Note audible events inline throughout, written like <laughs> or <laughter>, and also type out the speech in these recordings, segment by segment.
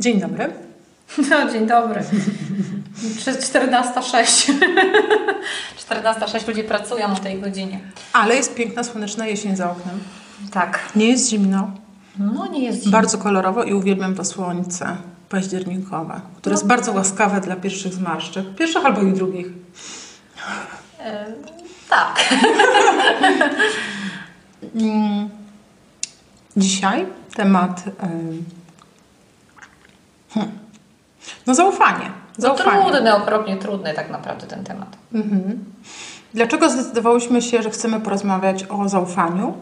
Dzień dobry. No, dzień dobry. 14.06. 14.06 ludzie pracują o tej godzinie. Ale jest piękna, słoneczna jesień za oknem. Tak. Nie jest zimno. No nie jest zimno. Bardzo kolorowo i uwielbiam to słońce październikowe, które jest bardzo łaskawe dla pierwszych zmarszczek. Pierwszych albo i drugich. E, tak. <laughs> Mm. Dzisiaj temat... y, hmm. No zaufanie. No Zaufanie. trudny, okropnie trudny tak naprawdę ten temat. Mhm. Dlaczego zdecydowałyśmy się, że chcemy porozmawiać o zaufaniu?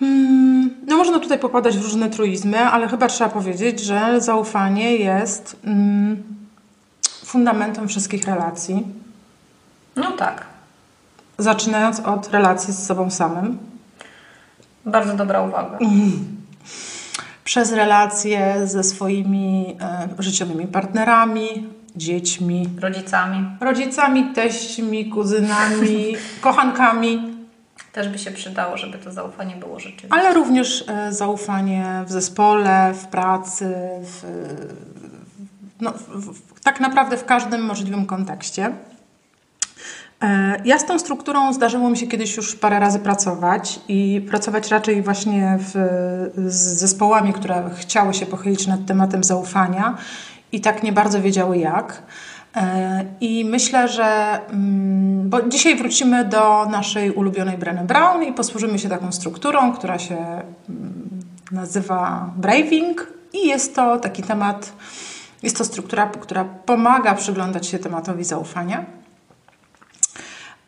Hmm, No można tutaj popadać w różne truizmy, ale chyba trzeba powiedzieć, że zaufanie jest mm, fundamentem wszystkich relacji. No tak. Zaczynając od relacji z sobą samym, Bardzo dobra uwaga. Przez relacje ze swoimi e, życiowymi partnerami, dziećmi, Rodzicami rodzicami, teśćmi, kuzynami, <laughs> kochankami, też by się przydało, żeby to zaufanie było rzeczywiste. ale również e, zaufanie w zespole, w pracy, w, no, w, w, tak naprawdę w każdym możliwym kontekście. E, Ja z tą strukturą zdarzyło mi się kiedyś już parę razy pracować i pracować raczej właśnie w, z zespołami, które chciały się pochylić nad tematem zaufania i tak nie bardzo wiedziały jak. E, I myślę, że mm, bo dzisiaj wrócimy do naszej ulubionej Brené Brown i posłużymy się taką strukturą, która się mm, nazywa Braving i jest to taki temat, jest to struktura, która pomaga przyglądać się tematowi zaufania.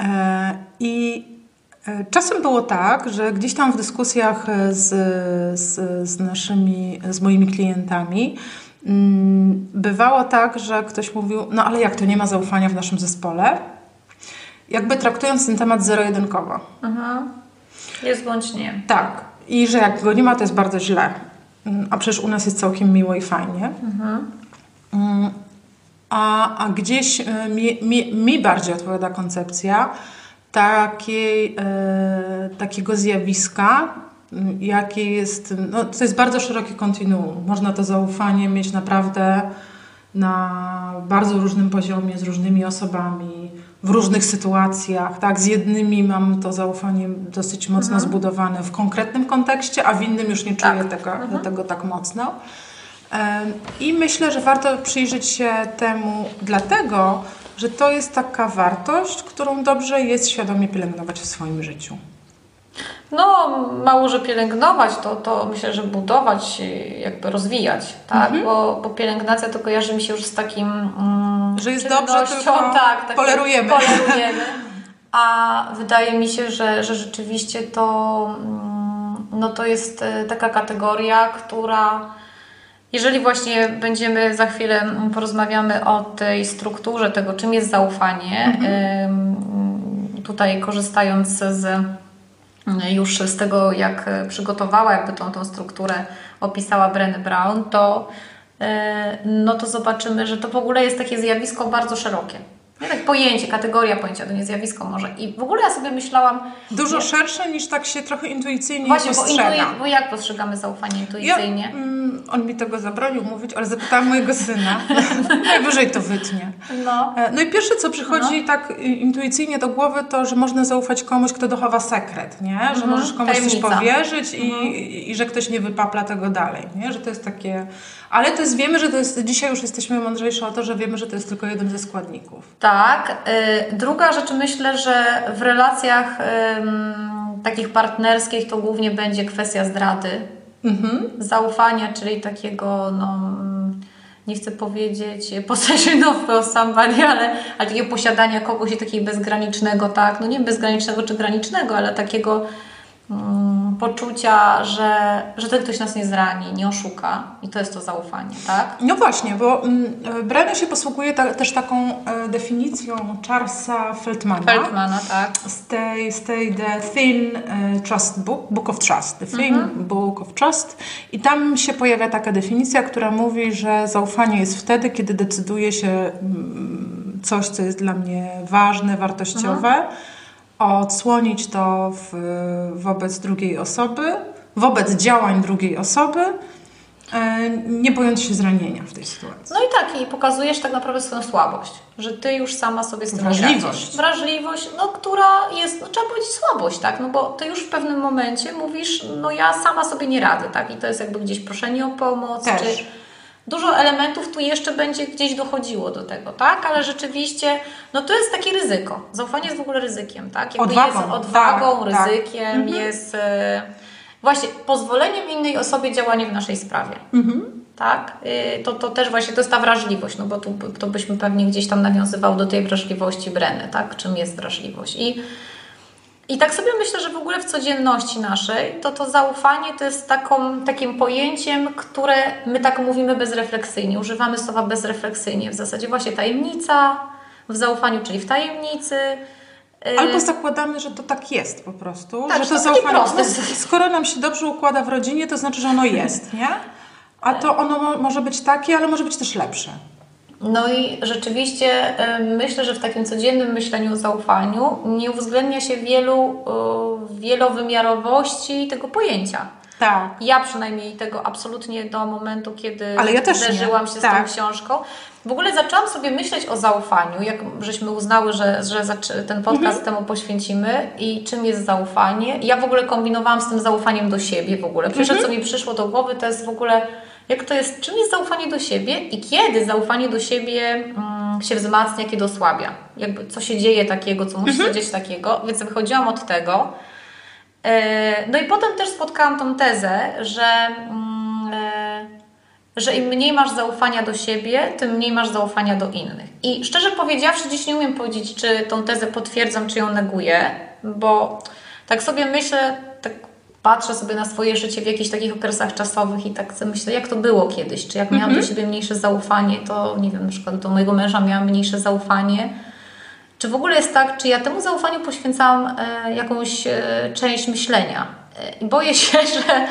E, I e, czasem było tak, że gdzieś tam w dyskusjach z, z, z naszymi, z moimi klientami mm, bywało tak, że ktoś mówił, no ale jak to nie ma zaufania w naszym zespole? Jakby traktując ten temat zero-jedynkowo. Mhm. Jest bądź nie. Tak. I że jak go nie ma, to jest bardzo źle. Mm, A przecież u nas jest całkiem miło i fajnie. Mm, A, a gdzieś y, mi, mi, mi bardziej odpowiada koncepcja takiej, e, takiego zjawiska, mm, jakie jest, no, to jest bardzo szerokie kontinuum. Można to zaufanie mieć naprawdę na bardzo różnym poziomie, z różnymi osobami, w różnych sytuacjach. Tak? Z jednymi mam to zaufanie dosyć mocno zbudowane w konkretnym kontekście, a w innym już nie czuję Tak. tego, tego tak mocno. I myślę, że warto przyjrzeć się temu dlatego, że to jest taka wartość, którą dobrze jest świadomie pielęgnować w swoim życiu. No, mało, że pielęgnować, to, to myślę, że budować, jakby rozwijać, tak? Bo, bo pielęgnacja to kojarzy mi się już z takim... Mm, Że jest dobrze, tylko <laughs> tak, takim polerujemy. polerujemy. A wydaje mi się, że, że rzeczywiście to, mm, no to jest y, taka kategoria, która... Jeżeli właśnie będziemy za chwilę porozmawiamy o tej strukturze tego, czym jest zaufanie, ym, tutaj korzystając z już z tego, jak przygotowała jakby tą, tą strukturę, opisała Brené Brown, to, e, no to zobaczymy, że to w ogóle jest takie zjawisko bardzo szerokie. Nie tak pojęcie, kategoria pojęcia, to nie zjawisko może. I w ogóle ja sobie myślałam, Dużo Nie. szersze niż tak się trochę intuicyjnie właśnie, bo, postrzega. intui- bo jak postrzegamy zaufanie Ja, intuicyjnie? mm, on mi tego zabronił mówić, ale zapytałam mojego syna. <laughs> Najwyżej to wytnie. No, E, No i pierwsze, co przychodzi tak y, intuicyjnie do głowy, to, że można zaufać komuś, kto dochowa sekret, nie? Że Mhm, możesz komuś coś tajemnica. powierzyć i, i, i że ktoś nie wypapla tego dalej, nie? Że to jest takie... Ale to jest, wiemy, że to jest... Dzisiaj już jesteśmy mądrzejsze o to, że wiemy, że to jest tylko jeden ze składników. Tak. y, Druga rzecz, myślę, że w relacjach takich partnerskich to głównie będzie kwestia zdrady, Mhm. zaufania, czyli takiego, no, mm, nie chcę powiedzieć possession of somebody, ale, ale takiego posiadania kogoś i takiego bezgranicznego, tak, no nie bezgranicznego czy granicznego, ale takiego mm, poczucia, że, że ten ktoś nas nie zrani, nie oszuka i to jest to zaufanie, tak? No właśnie, bo mm, Brené się posługuje ta, też taką e, definicją Charlesa Feldmana. Feldmana, tak. z tej, z tej The Thin e, Trust Book, Book of Trust, The Thin Book of Trust i tam się pojawia taka definicja, która mówi, że zaufanie jest wtedy, kiedy decyduje się mm, coś, co jest dla mnie ważne, wartościowe, odsłonić to w, wobec drugiej osoby, wobec działań drugiej osoby e, nie bojąc się zranienia w tej sytuacji. No i tak, i pokazujesz tak naprawdę swoją słabość, że ty już sama sobie z tym Wrażliwość. radzisz. Wrażliwość, no która jest, no trzeba powiedzieć słabość, tak, no bo ty już w pewnym momencie mówisz, no ja sama sobie nie radzę, tak, i to jest jakby gdzieś proszenie o pomoc, Też. czy dużo elementów tu jeszcze będzie gdzieś dochodziło do tego, tak, ale rzeczywiście, no to jest takie ryzyko. Zaufanie jest w ogóle ryzykiem, tak, jakby Odwagą, jest odwagą, tak, tak. ryzykiem, jest e, właśnie pozwoleniem innej osobie działania w naszej sprawie tak? Y, To, to też właśnie to jest ta wrażliwość, no bo tu to byśmy pewnie gdzieś tam nawiązywał do tej wrażliwości Breny, tak? Czym jest wrażliwość? I, I tak sobie myślę, że w ogóle w codzienności naszej to to zaufanie to jest taką, takim pojęciem, które my tak mówimy bezrefleksyjnie, używamy słowa bezrefleksyjnie. W zasadzie właśnie tajemnica w zaufaniu, czyli w tajemnicy. y, Albo zakładamy, że to tak jest po prostu, Tak, że to to zaufanie, proste. no, skoro nam się dobrze układa w rodzinie, to znaczy, że ono jest, nie? A to ono mo- może być takie, ale może być też lepsze. No i rzeczywiście y, myślę, że w takim codziennym myśleniu o zaufaniu nie uwzględnia się wielu y, wielowymiarowości tego pojęcia. Tak. Ja przynajmniej tego absolutnie do momentu, kiedy Ale ja też nie. zderzyłam się z Tak. tą książką. W ogóle zaczęłam sobie myśleć o zaufaniu, jak żeśmy uznały, że, że ten podcast Mhm. temu poświęcimy i czym jest zaufanie. Ja w ogóle kombinowałam z tym zaufaniem do siebie w ogóle. Pierwsze, Mhm. co mi przyszło do głowy, to jest w ogóle, jak to jest, czym jest zaufanie do siebie i kiedy zaufanie do siebie mm, się wzmacnia, kiedy osłabia. Jakby co się dzieje takiego, co musi Mhm. się dzieć takiego. Więc wychodziłam od tego. E, No i potem też spotkałam tą tezę, że, mm, e, że im mniej masz zaufania do siebie, tym mniej masz zaufania do innych. I szczerze powiedziawszy, dziś nie umiem powiedzieć, czy tą tezę potwierdzam, czy ją neguję, bo tak sobie myślę, patrzę sobie na swoje życie w jakichś takich okresach czasowych i tak sobie myślę, jak to było kiedyś, czy jak miałam do siebie mniejsze zaufanie, to nie wiem, na przykład do mojego męża miałam mniejsze zaufanie, czy w ogóle jest tak, czy ja temu zaufaniu poświęcałam e, jakąś e, część myślenia? E, I boję się, <laughs> że,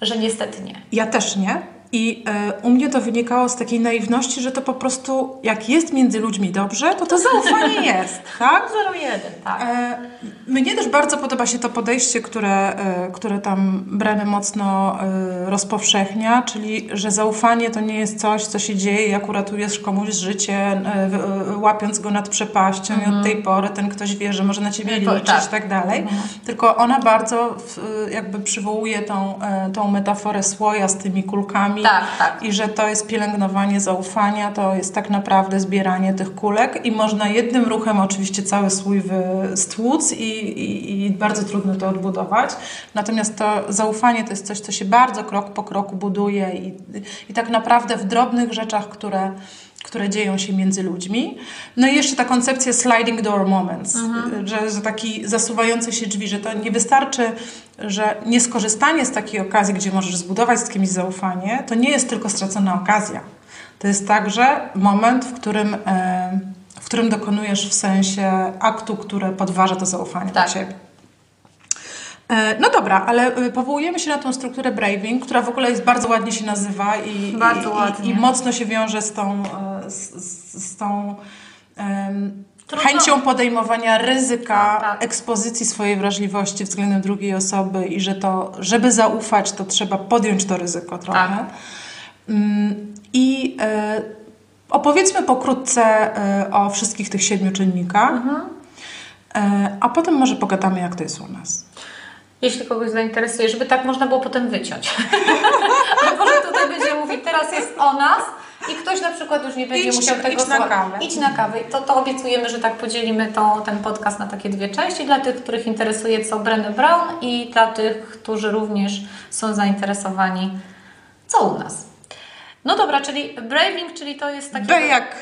że niestety nie. Ja też nie. I e, u mnie to wynikało z takiej naiwności, że to po prostu, jak jest między ludźmi dobrze, to to zaufanie <laughs> jest, tak? 0,1, tak. E, Mnie też bardzo podoba się to podejście, które, e, które tam Brenny mocno rozpowszechnia, czyli że zaufanie to nie jest coś, co się dzieje, jak uratujesz komuś życie, łapiąc go nad przepaścią i od tej pory ten ktoś wie, że może na ciebie Mhm. liczyć Tak. i tak dalej. Tylko ona bardzo jakby przywołuje tą, tą metaforę słoja z tymi kulkami Tak, tak. i że to jest pielęgnowanie zaufania, to jest tak naprawdę zbieranie tych kulek i można jednym ruchem oczywiście cały słój stłuc i, i, i bardzo trudno to odbudować. Natomiast to zaufanie to jest coś, co się bardzo krok po kroku buduje i, i tak naprawdę w drobnych rzeczach, które które dzieją się między ludźmi. No i jeszcze ta koncepcja sliding door moments, że, że taki zasuwające się drzwi, że to nie wystarczy, że nieskorzystanie z takiej okazji, gdzie możesz zbudować z kimś zaufanie, to nie jest tylko stracona okazja. To jest także moment, w którym, e, w którym dokonujesz w sensie aktu, który podważa to zaufanie Tak. do siebie. E, No dobra, ale y, powołujemy się na tą strukturę Braving, która w ogóle jest bardzo ładnie się nazywa i, i, i, i mocno się wiąże z tą, e, z, z, z tą Trudno. chęcią podejmowania ryzyka Tak, tak. ekspozycji swojej wrażliwości względem drugiej osoby i że to, żeby zaufać, to trzeba podjąć to ryzyko trochę. Tak. Mm, I e, opowiedzmy pokrótce e, o wszystkich tych siedmiu czynnikach, e, a potem może pogadamy, jak to jest u nas. Jeśli kogoś zainteresuje, żeby tak można było potem wyciąć. <laughs> Albo że tutaj będzie mówić, teraz jest o nas i ktoś na przykład już nie będzie Idź- musiał tego idź na kawę. Idź na kawę. To, to obiecujemy, że tak podzielimy to, ten podcast na takie dwie części dla tych, których interesuje co Brené Brown i dla tych, którzy również są zainteresowani co u nas. No dobra, czyli braving, czyli to jest takie... B jak...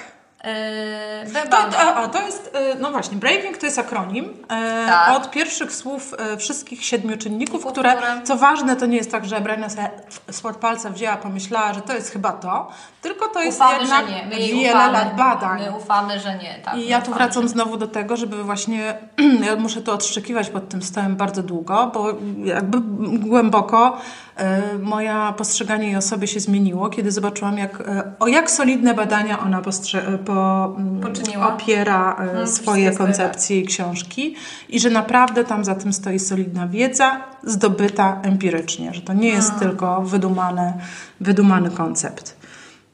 Yy, To, a, a, to jest, e, no właśnie, Braving to jest akronim e, Tak. od pierwszych słów e, wszystkich siedmiu czynników, które, które- co ważne, to nie jest tak, że Brenna sobie spod palca wzięła, pomyślała, że to jest chyba to, tylko to jest Ufamy, jednak że nie. My wiele ufamy. lat badań. My ufamy, że nie. Tak, I ja tu wracam znowu do tego, żeby właśnie, <clears throat> ja muszę tu odszczekiwać pod tym stołem bardzo długo, bo jakby głęboko e, moja postrzeganie jej o sobie się zmieniło, kiedy zobaczyłam, jak, e, o jak solidne badania ona postrze- e, po, mm, Poczyniła. opiera Mhm, swoje swoje, koncepcje i książki i że naprawdę tam za tym stoi solidna wiedza zdobyta empirycznie, że to nie jest tylko wydumane, wydumany koncept.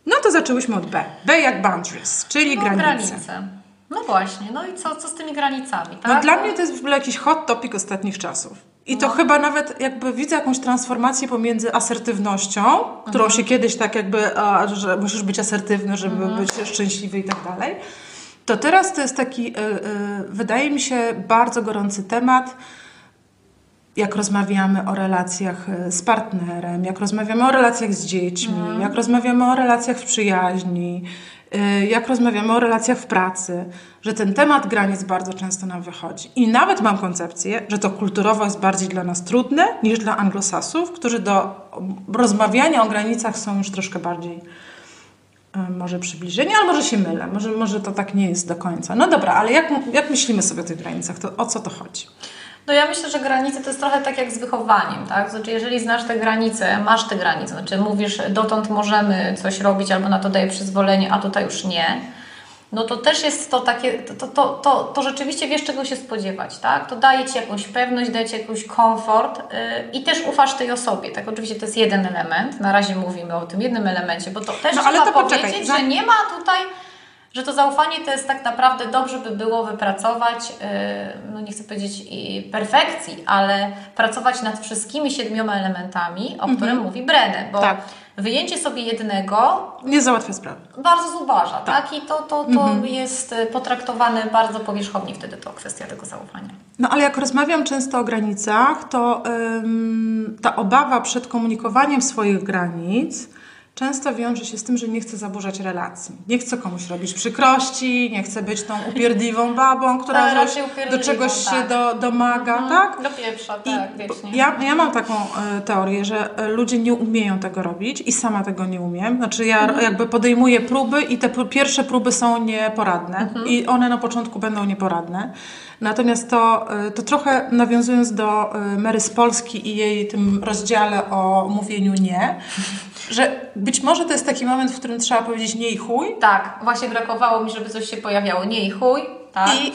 No to zaczęłyśmy od B. B jak boundaries, czyli No, granice. granice. No właśnie, no i co, co z tymi granicami, tak? No dla mnie to jest w ogóle jakiś hot topic ostatnich czasów. I No. to chyba nawet jakby widzę jakąś transformację pomiędzy asertywnością, którą Mhm. się kiedyś tak jakby, a, że musisz być asertywny, żeby Mhm. być szczęśliwy i tak dalej. To teraz to jest taki, y, y, wydaje mi się, bardzo gorący temat, jak rozmawiamy o relacjach y, z partnerem, jak rozmawiamy o relacjach z dziećmi, Mhm. jak rozmawiamy o relacjach w przyjaźni, y, jak rozmawiamy o relacjach w pracy, że ten temat granic bardzo często nam wychodzi. I nawet mam koncepcję, że to kulturowo jest bardziej dla nas trudne niż dla anglosasów, którzy do rozmawiania o granicach są już troszkę bardziej y, może przybliżeni, ale może się mylę, może, może to tak nie jest do końca. No dobra, ale jak, jak myślimy sobie o tych granicach, to o co to chodzi? No ja myślę, że granice to jest trochę tak jak z wychowaniem, tak? Znaczy, jeżeli znasz te granice, masz te granice, znaczy mówisz, dotąd możemy coś robić albo na to daję przyzwolenie, a tutaj już nie, no to też jest to takie, to, to, to, to rzeczywiście wiesz, czego się spodziewać, tak? To daje Ci jakąś pewność, daje Ci jakiś komfort yy, i też ufasz tej osobie, tak? Oczywiście to jest jeden element, na razie mówimy o tym jednym elemencie, bo to też No, ale trzeba to poczekaj, powiedzieć, że nie ma tutaj że to zaufanie to jest tak naprawdę dobrze by było wypracować, yy, no nie chcę powiedzieć perfekcji, ale pracować nad wszystkimi siedmioma elementami, o którym mówi Brené, bo Tak. wyjęcie sobie jednego Nie załatwia sprawy. bardzo zubaża, tak? I to, to, to jest y, potraktowane bardzo powierzchownie wtedy to kwestia tego zaufania. No ale jak rozmawiam często o granicach, to ym, ta obawa przed komunikowaniem swoich granic często wiąże się z tym, że nie chcę zaburzać relacji. Nie chcę komuś robić przykrości, nie chcę być tą upierdliwą babą, która raczej do czegoś się tak. do, domaga, tak? Do pieprza, I tak, wiecznie. Ja, ja mam taką e, teorię, że e, ludzie nie umieją tego robić i sama tego nie umiem. Znaczy ja Mhm. jakby podejmuję próby i te pr- pierwsze próby są nieporadne Mhm. i one na początku będą nieporadne. Natomiast to, e, to trochę nawiązując do e, Mary z Polski i jej tym rozdziale o mówieniu nie, że być może to jest taki moment, w którym trzeba powiedzieć nie i chuj, Tak, właśnie brakowało mi, żeby coś się pojawiało. Nie i chuj, tak? I,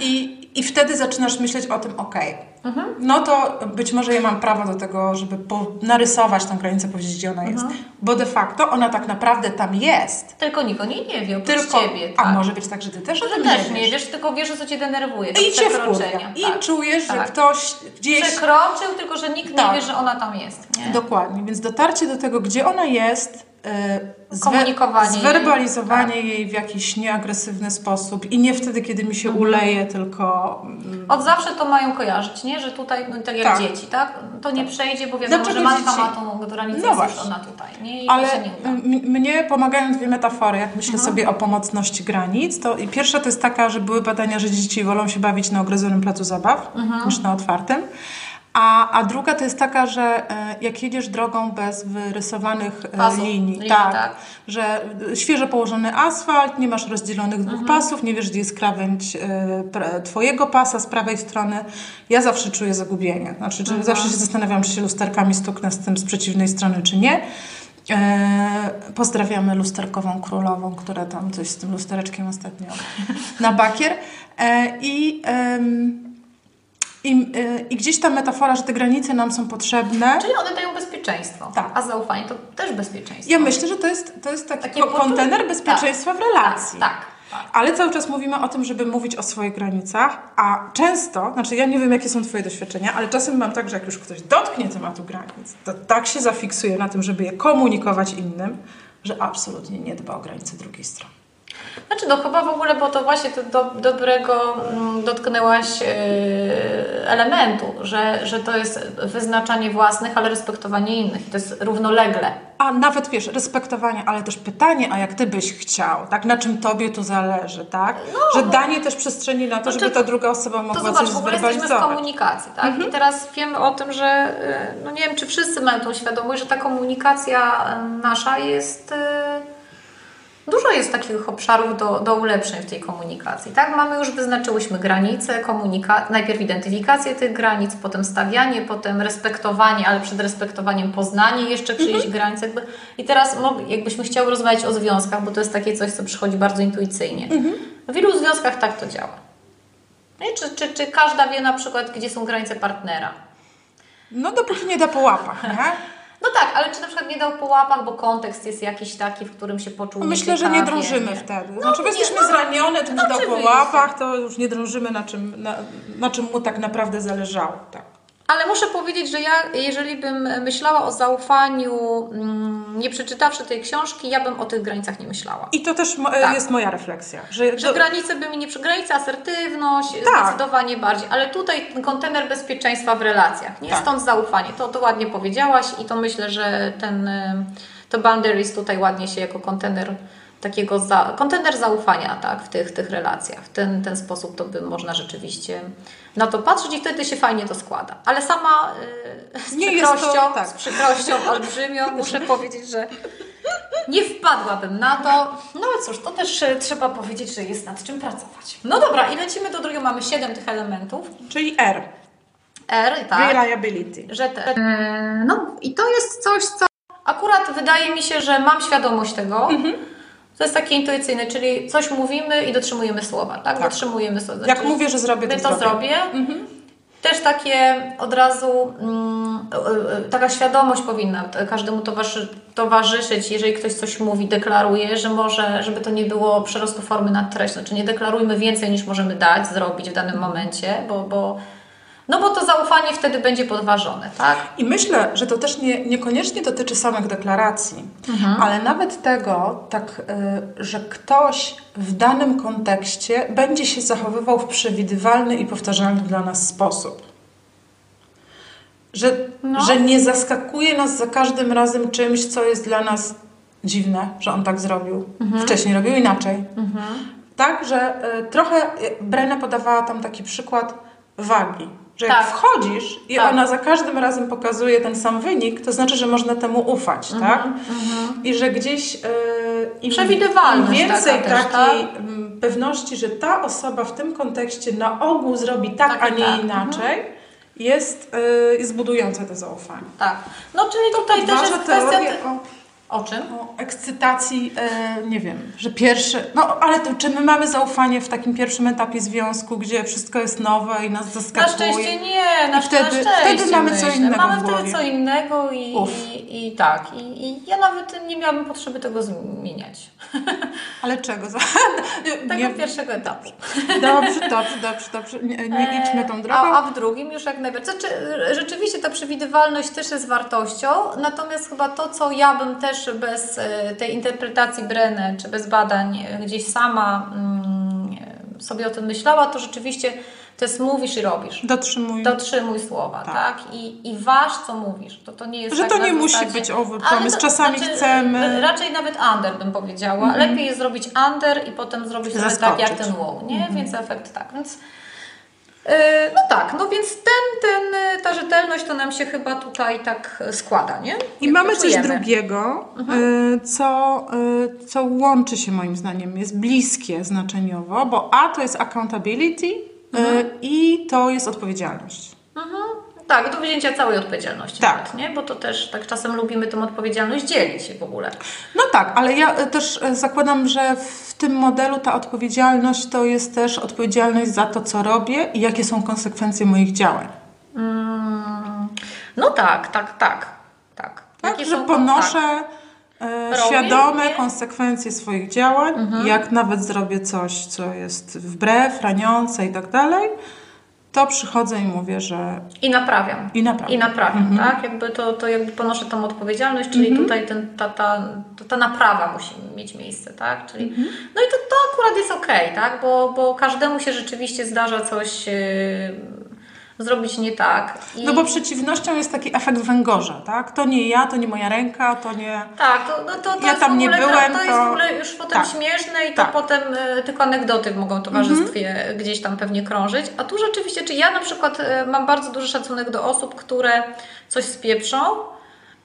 <laughs> i, I wtedy zaczynasz myśleć o tym, okej, Mhm. no to być może ja mam prawo do tego, żeby narysować tą granicę, powiedzieć, gdzie ona jest. Mhm. Bo de facto ona tak naprawdę tam jest. Tylko nikt o niej nie wie, oprócz Tylko, Ciebie. a Tak. może być tak, że ty też o Ty tym też nie wiesz. wiesz, tylko wiesz, co Cię denerwuje. I cię przekroczenia, wkurwia. I tak. czujesz, że Tak. ktoś gdzieś... Przekroczył, tylko że nikt Tak. nie wie, że ona tam jest. Nie? Dokładnie, więc dotarcie do tego, gdzie ona jest, e, Komunikowanie jej. zwerbalizowanie jej w jakiś nieagresywny sposób i nie wtedy, kiedy mi się Mhm. uleje, tylko mm, Od zawsze to mają kojarzyć, nie? Że tutaj, no, tak jak Tak. dzieci, tak? To nie przejdzie, bo wiadomo, Dlaczego że matka dzieci- ma tą granicę, No właśnie. ona tutaj, nie? I Ale nie mnie pomagają dwie metafory, jak myślę Mhm. sobie o pomocności granic. To pierwsza to jest taka, że były badania, że dzieci wolą się bawić na ogrodzonym placu zabaw Mhm. niż na otwartym. A, a druga to jest taka, że e, jak jedziesz drogą bez wyrysowanych e, Pasów, linii, linii, tak, tak. że e, świeżo położony asfalt, nie masz rozdzielonych dwóch Mhm. pasów, nie wiesz, gdzie jest krawędź twojego pasa z prawej strony. Ja zawsze czuję zagubienie. Znaczy, że Mhm. zawsze się zastanawiam, czy się lusterkami stuknę z tym z przeciwnej strony, czy nie. E, pozdrawiamy lusterkową królową, która tam coś z tym lustereczkiem ostatnio <laughs> na bakier. E, I, em, i, e, I gdzieś ta metafora, że te granice nam są potrzebne. Czyli one dają bezpieczeństwo, Tak. a zaufanie to też bezpieczeństwo. Ja myślę, że to jest, to jest taki Takie kontener bezpieczeństwa w relacji. Tak, tak. tak. Ale cały czas mówimy o tym, żeby mówić o swoich granicach, a często, znaczy ja nie wiem, jakie są Twoje doświadczenia, ale czasem mam tak, że jak już ktoś dotknie tematu granic, to tak się zafiksuje na tym, żeby je komunikować innym, że absolutnie nie dba o granice drugiej strony. Znaczy, no chyba w ogóle, bo to właśnie to do, dobrego mm, dotknęłaś yy, elementu, że, że to jest wyznaczanie własnych, ale respektowanie innych. To jest równolegle. A nawet wiesz, respektowanie, ale też pytanie, a jak ty byś chciał, tak? Na czym tobie tu zależy, tak? że danie też przestrzeni na to, Znaczy, żeby ta druga osoba To mogła zobacz, coś w ogóle jesteśmy w komunikacji, tak? I teraz wiemy o tym, że yy, no nie wiem, czy wszyscy mają tą świadomość, że ta komunikacja yy, nasza jest Dużo jest takich obszarów do, do ulepszeń w tej komunikacji. Tak, mamy już wyznaczyłyśmy granice, komunika- najpierw identyfikację tych granic, potem stawianie, potem respektowanie, ale przed respektowaniem poznanie jeszcze czyjejś Mhm. granic. Jakby. I teraz jakbyśmy chciały rozmawiać o związkach, bo to jest takie coś, co przychodzi bardzo intuicyjnie. Mhm. W wielu związkach tak to działa. Czy, czy, czy każda wie na przykład, gdzie są granice partnera? No dopóki nie da po łapach, nie? <laughs> No tak, ale czy na przykład nie dał po łapach, bo kontekst jest jakiś taki, w którym się poczuł Myślę, że nie drążymy nie? wtedy. No, Znaczy, nie, jesteśmy no, zranione, to no już dał po łapach, to już nie drążymy na czym, na, na czym mu tak naprawdę zależało. Tak. Ale muszę powiedzieć, że ja, jeżeli bym myślała o zaufaniu, mm, nie przeczytawszy tej książki, ja bym o tych granicach nie myślała. I to też mo- Tak. jest moja refleksja. Że, Że granice by mi nie granice, asertywność, Tak. zdecydowanie bardziej. Ale tutaj ten kontener bezpieczeństwa w relacjach, nie? Tak. Stąd zaufanie. To, to ładnie powiedziałaś i to myślę, że ten, y, to boundaries tutaj ładnie się jako kontener takiego, za, kontener zaufania, tak? W tych, tych relacjach. W ten, ten sposób to by można rzeczywiście na to patrzeć i wtedy się fajnie to składa. Ale sama y, z Nie jest to- przykrością, tak. z przykrością <laughs> olbrzymią muszę powiedzieć, że nie wpadłabym na to. No ale cóż, to też e, trzeba powiedzieć, że jest nad czym pracować. No dobra, i lecimy do drugiego. Mamy siedem tych elementów. Czyli R. R, tak. Reliability. Że te, e, no i to jest coś, co akurat wydaje mi się, że mam świadomość tego. To jest takie intuicyjne, czyli coś mówimy i dotrzymujemy słowa, tak? Tak. Dotrzymujemy słowa. Jak Czyli mówię, że zrobię, to, to zrobię. Też takie od razu mm, e, e, taka świadomość powinna każdemu towarzyszy, towarzyszyć, jeżeli ktoś coś mówi, deklaruje, że może, żeby to nie było przerostu formy nad treść. Znaczy nie deklarujmy więcej niż możemy dać, zrobić w danym momencie, bo, bo, no bo to zaufanie wtedy będzie podważone, tak? I myślę, że to też nie, niekoniecznie dotyczy samych deklaracji, ale nawet tego, tak, y, że ktoś w danym kontekście będzie się zachowywał w przewidywalny i powtarzalny dla nas sposób. Że, No. że nie zaskakuje nas za każdym razem czymś, co jest dla nas dziwne, że on tak zrobił. Wcześniej robił inaczej. Tak, że y, trochę y, Brena podawała tam taki przykład wagi. Że jak Tak. wchodzisz i Tak. ona za każdym razem pokazuje ten sam wynik, to znaczy, że można temu ufać, tak? I że gdzieś y, im, Przewidywalność im więcej taka też, takiej tak? mm, pewności, że ta osoba w tym kontekście na ogół zrobi tak, Tak a i nie tak. inaczej, jest, y, jest budujące to zaufanie. Tak. No czyli tutaj też jest kwestia... o O czym? o ekscytacji, e, nie wiem, że pierwszy. No ale to, czy my mamy zaufanie w takim pierwszym etapie związku, gdzie wszystko jest nowe i nas Na zaskakuje? szczęście nie, na, I wtedy- na szczęście wtedy mamy co myślę. innego Mamy wtedy co innego i, i, i tak. I, I ja nawet nie miałabym potrzeby tego zmieniać. <laughs> Ale czego? <laughs> Tego nie, pierwszego etapu. dobrze, dobrze, dobrze, dobrze. Nie, nie idźmy tą drogą. A, a w drugim już jak najbardziej. Znaczy, rzeczywiście ta przewidywalność też jest wartością, natomiast chyba to, co ja bym też bez e, tej interpretacji Brenę, czy bez badań e, gdzieś sama mm, e, sobie o tym myślała, to rzeczywiście to jest mówisz i robisz. Dotrzymuj. Dotrzymuj słowa, tak? Tak. I, I waż, co mówisz. To, to nie jest Że tak to nie musi być over Ale promise. to- Czasami znaczy, chcemy. Raczej nawet under bym powiedziała. Lepiej jest zrobić under i potem zrobić sobie tak Zaskoczyć. jak ten wow, nie? Więc efekt tak. Więc, no tak, no więc ten, ten, y, ta rzetelność to nam się chyba tutaj tak składa, nie? I Jak mamy coś drugiego, y, co, y, co łączy się moim zdaniem, jest bliskie znaczeniowo, bo A to jest accountability y, i to jest odpowiedzialność. Tak, do wzięcia całej odpowiedzialności Tak. nawet, nie? Bo to też tak czasem lubimy tą odpowiedzialność dzielić w ogóle. No tak, ale ja y, też y, zakładam, że w tym modelu ta odpowiedzialność to jest też odpowiedzialność za to, co robię i jakie są konsekwencje moich działań. Mm, no tak, tak, tak. Tak, Tak, Jakie że są- ponoszę tak. e, świadome konsekwencje swoich działań. Jak nawet zrobię coś, co jest wbrew, raniące i tak dalej, to przychodzę i mówię, że I naprawiam. i naprawdę. I naprawiam, Mhm. tak? Jakby to, to jakby ponoszę tą odpowiedzialność, czyli tutaj ten, ta, ta, to, ta naprawa musi mieć miejsce, tak? Czyli, Mhm. No i to, to akurat jest okej, tak? Bo, bo każdemu się rzeczywiście zdarza coś yy, zrobić nie tak. I, No bo przeciwnością jest taki efekt węgorza, tak? To nie ja, to nie moja ręka, to nie... Tak, to, no to, to Ja jest tam nie byłem, to, to jest to- w ogóle już potem Tak. śmieszne i to Tak. Mhm. potem y, tylko anegdoty mogą w towarzystwie gdzieś tam pewnie krążyć. A tu rzeczywiście, czy ja na przykład y, mam bardzo duży szacunek do osób, które coś spieprzą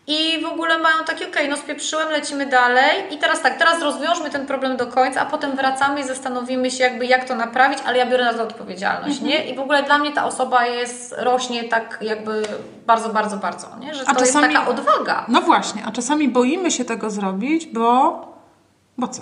i w ogóle mają takie, okej, no spieprzyłem, lecimy dalej i teraz tak, teraz rozwiążmy ten problem do końca, a potem wracamy i zastanowimy się jakby jak to naprawić, ale ja biorę na to odpowiedzialność, Mhm. nie? I w ogóle dla mnie ta osoba jest, rośnie tak jakby bardzo, bardzo, bardzo, nie? Że A to czasami- jest taka odwaga. No właśnie, a czasami boimy się tego zrobić, bo... Bo co?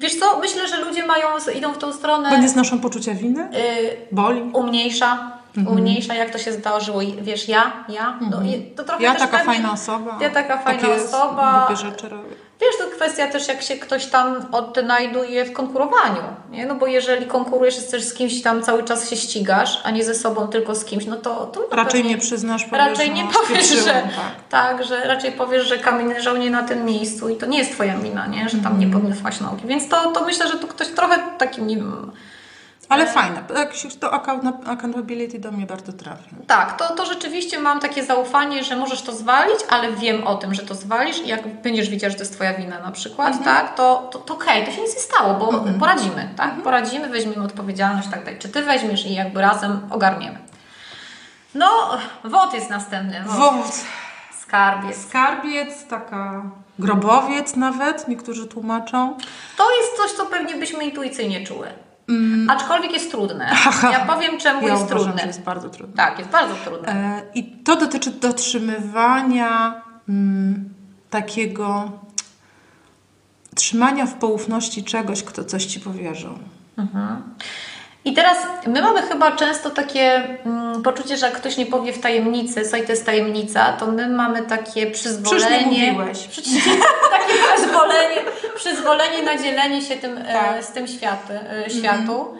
Wiesz co, myślę, że ludzie mają, idą w tą stronę Bo nie znoszą poczucia winy? y, Boli? umniejsza. Umniejsza, jak to się zdarzyło. Wiesz, ja, ja, no, i to trochę Ja też taka pewnie- fajna osoba. Ja taka fajna takie osoba. rzeczy robię. Wiesz, to kwestia też, jak się ktoś tam odnajduje w konkurowaniu, nie? No bo jeżeli konkurujesz, jesteś z kimś tam cały czas się ścigasz, a nie ze sobą, tylko z kimś, no to... to Raczej pewnie- nie przyznasz, powiesz, Raczej nie no, powiesz, że tak. tak. że raczej powiesz, że kamień leżał nie na tym miejscu i to nie jest twoja wina, nie? Że tam nie Mhm. podniosłaś nogi. Więc to, to myślę, że to ktoś trochę takim, nie wiem, Ale fajne. Jak się to account- accountability do mnie bardzo trafi. Tak, to, to rzeczywiście mam takie zaufanie, że możesz to zwalić, ale wiem o tym, że to zwalisz i jak będziesz wiedziała, że to jest Twoja wina na przykład, Mhm. tak, to, to, to okej, to się nic nie stało, bo poradzimy, tak, poradzimy, weźmiemy odpowiedzialność, tak dalej. Czy Ty weźmiesz i jakby razem ogarniemy. No, WOT jest następny. WOT. Wód. Skarbiec. Skarbiec, taka grobowiec nawet, niektórzy tłumaczą. To jest coś, co pewnie byśmy intuicyjnie czuły. Aczkolwiek jest trudne. Ja powiem, czemu Mm. Ja jest uważam, trudne. że jest bardzo trudne. Tak, jest bardzo trudne. E, I to dotyczy dotrzymywania mm, takiego trzymania w poufności czegoś, kto coś ci powierzył. I teraz my mamy chyba często takie mm, poczucie, że jak ktoś nie powie w tajemnicy, słuchaj, to jest tajemnica, to my mamy takie przyzwolenie. Przecież nie mówiłeś. Przecież <laughs> takie przyzwolenie, przyzwolenie na dzielenie się tym, e, Tak. z tym światy, e, światu.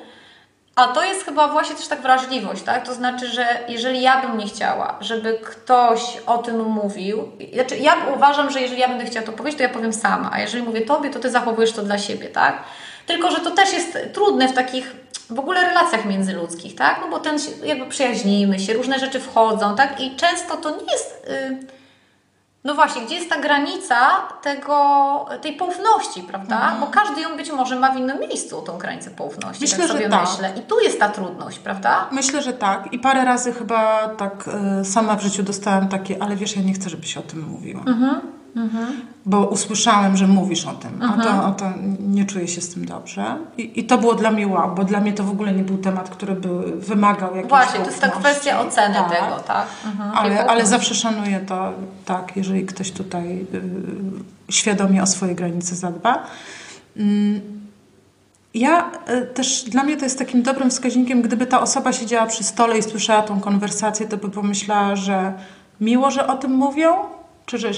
A to jest chyba właśnie też tak wrażliwość, tak? To znaczy, że jeżeli ja bym nie chciała, żeby ktoś o tym mówił, znaczy ja uważam, że jeżeli ja będę chciała to powiedzieć, to ja powiem sama, a jeżeli mówię tobie, to ty zachowujesz to dla siebie, tak? Tylko, że to też jest trudne w takich w ogóle relacjach międzyludzkich, tak? No bo ten się- jakby przyjaźnimy się, różne rzeczy wchodzą, tak? I często to nie jest... Y no właśnie, gdzie jest ta granica tego, tej poufności, prawda? Bo każdy ją być może ma w innym miejscu, tą granicę poufności, Myślę, tak że tak. myślę. I tu jest ta trudność, prawda? Myślę, że tak. I parę razy chyba tak e, sama w życiu dostałam takie, ale wiesz, ja nie chcę, żebyś o tym mówiła. Bo usłyszałem, że mówisz o tym, a, to, a to nie czuję się z tym dobrze. I, I to było dla mnie wow, bo dla mnie to w ogóle nie był temat, który by wymagał jakiejś Właśnie, to jest ta kwestia oceny Tak. tego, tak? Mhm, Ale, ale zawsze szanuję to, tak, jeżeli ktoś tutaj y, świadomie o swoje granice zadba. Mm, Ja y, też, dla mnie to jest takim dobrym wskaźnikiem, gdyby ta osoba siedziała przy stole i słyszała tą konwersację, to by pomyślała, że miło, że o tym mówią, czy że,